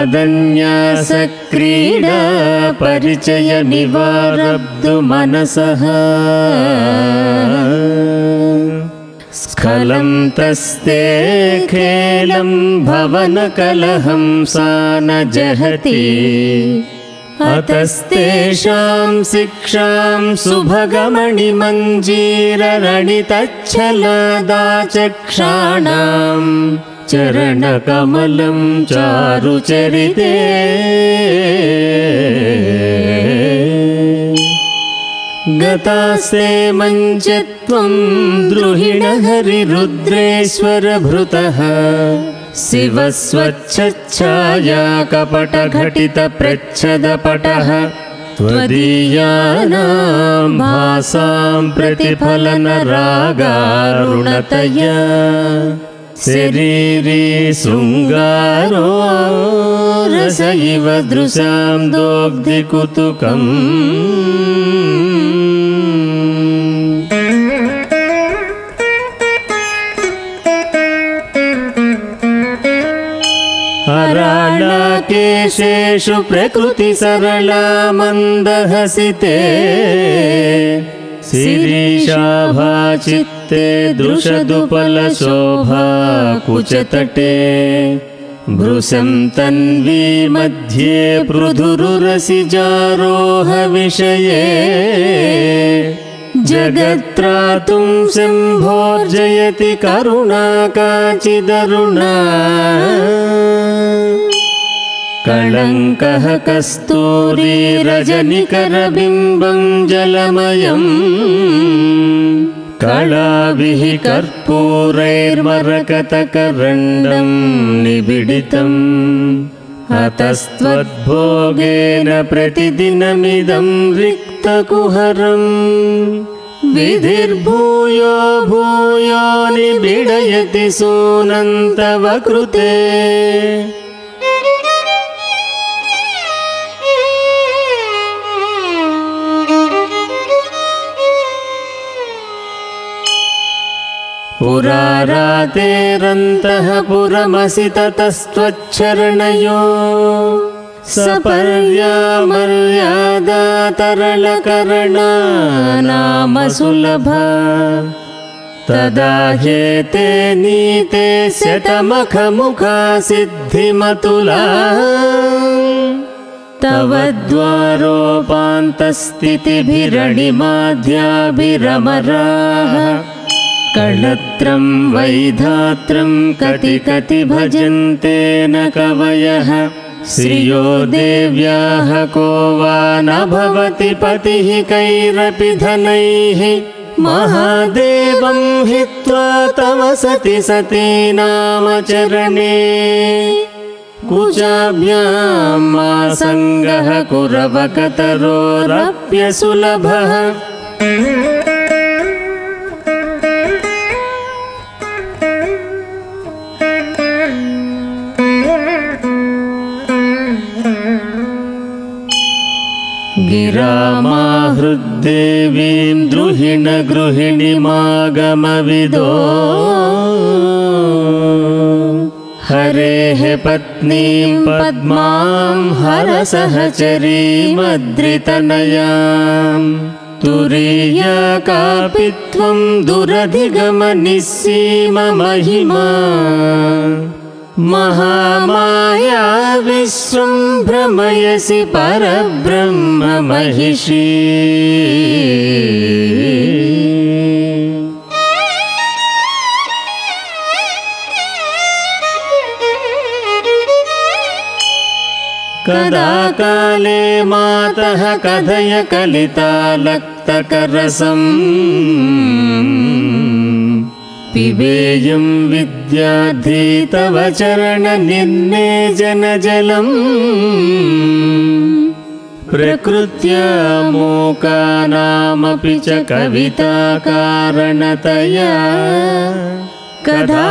B: पदन्यासक्रीडा परिचयनिवारब्धु मनसः स्खलं तस्ते खेलं भवनकलहं सा न जहति अतस्तेषां शिक्षां सुभगमणिमञ्जीररणितच्छलादाचक्षाणाम् चरणकमलं चारुचरिते। गतास्ते मञ्च त्वं द्रुहिणहरिरुद्रेश्वरभृतः। शिवस्वच्छाया कपटघटितप्रच्छदपटः त्वदीयानां भासां प्रतिफलनरागारुणतया शरीरी रस इव दृशां दोग्धिकुतुकम् अरालाकेशेषु प्रकृतिसरला मन्दहसिते शिरीशाभाचित्ते दृशदुपलशोभा कुचतटे। भृशं तन्वी मध्ये पृथुरुरसिजारोहविषये जगत्त्रातुं शम्भोर्जयति करुणा काचिदरुणा। कलङ्कः कस्तूरी रजनिकरबिम्बं जलमयम् कलाभिः कर्पूरैर्मरकतकरण्डं निबिडितम् अतस्त्वद्भोगेन प्रतिदिनमिदं रिक्तकुहरम् विधिर्भूयो भूयो निबिडयति सूनन्तव कृते पुरारातेरन्तः पुरमसि ततस्त्वच्छरणयो सपर्यामर्यादा तरलकरणा नाम सुलभ तदा ह्येते नीते शतमखमुखा सिद्धिमतुला तव द्वारोपान्तस्थितिभिरणिमाध्याभिरमराः कळत्रं वैधात्रं कति कति भजन्ते न कवयः। श्रियो देव्याः को वा न भवति पतिः कैरपि धनैः। महादेवं हित्वा तव सति सती नाम चरणे। कुचाभ्यां मा सङ्गः कुरवकतरोरप्यसुलभः गिरामाहृद्देवीं द्रुहिण गृहिणीमागमविदो हरेः पत्नीं पद्मां हरसहचरीमद्रितनयां तुरीया कापि त्वं दुरधिगमनिस्सीममहिमा महामाया विश्वं भ्रमयसि परब्रह्म कदा काले मातः कथय कलितालक्तकरसम् पिबेयं विद्यार्थी तव चरणनिर्णे जनजलम् प्रकृत्या मोकानामपि च कविताकारणतया कदा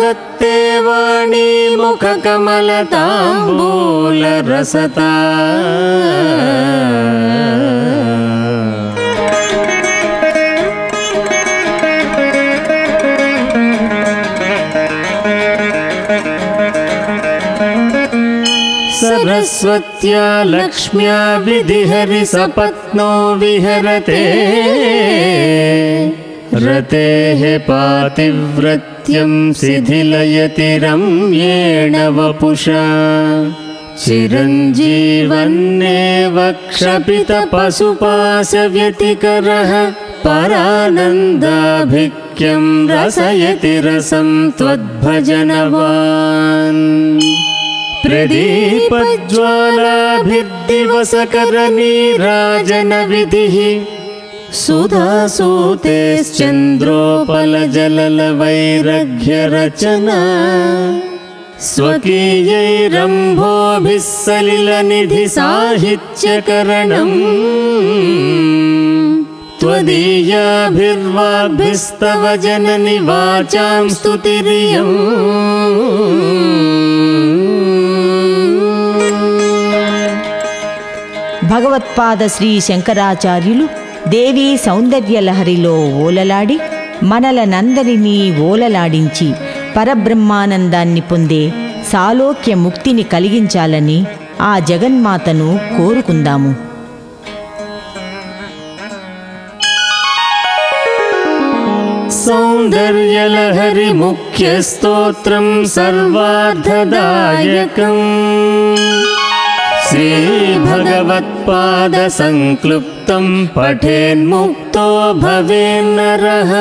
B: दत्ते वाणी सरस्वत्या लक्ष्म्या विधिहरि सपत्नो विहरते। रतेः पातिव्रत्यं शिथिलयति रम्येण वपुषा। चिरञ्जीवन्नेव क्षपितपशुपाशव्यतिकरः परानन्दाभिक्यं रसयति रसं त्वद्भजनवान् प्रदीपज्वालाभिर्दिवसकरनीराजनविधिः सुधासूतेश्चन्द्रोपलजललवैरघ्यरचना। स्वकीयैरम्भोभिः सलिलनिधिसाहित्यकरणम् त्वदीयाभिर्वाग्भिस्तव जननि वाचां स्तुतिरियम्
A: భగవత్పాద శ్రీ శంకరాచార్యులు దేవీ సౌందర్యలహరిలో ఓలలాడి మనలనందరినీ ఓలలాడించి పరబ్రహ్మానందాన్ని పొందే సాలోక్య ముక్తిని కలిగించాలని ఆ జగన్మాతను కోరుకుందాము.
B: సౌందర్యలహరి ముఖ్య స్తోత్రం సర్వార్థదాయకం. श्रीभगवत्पादसङ्क्लुप्तं पठेन्मुक्तो भवेन्नरः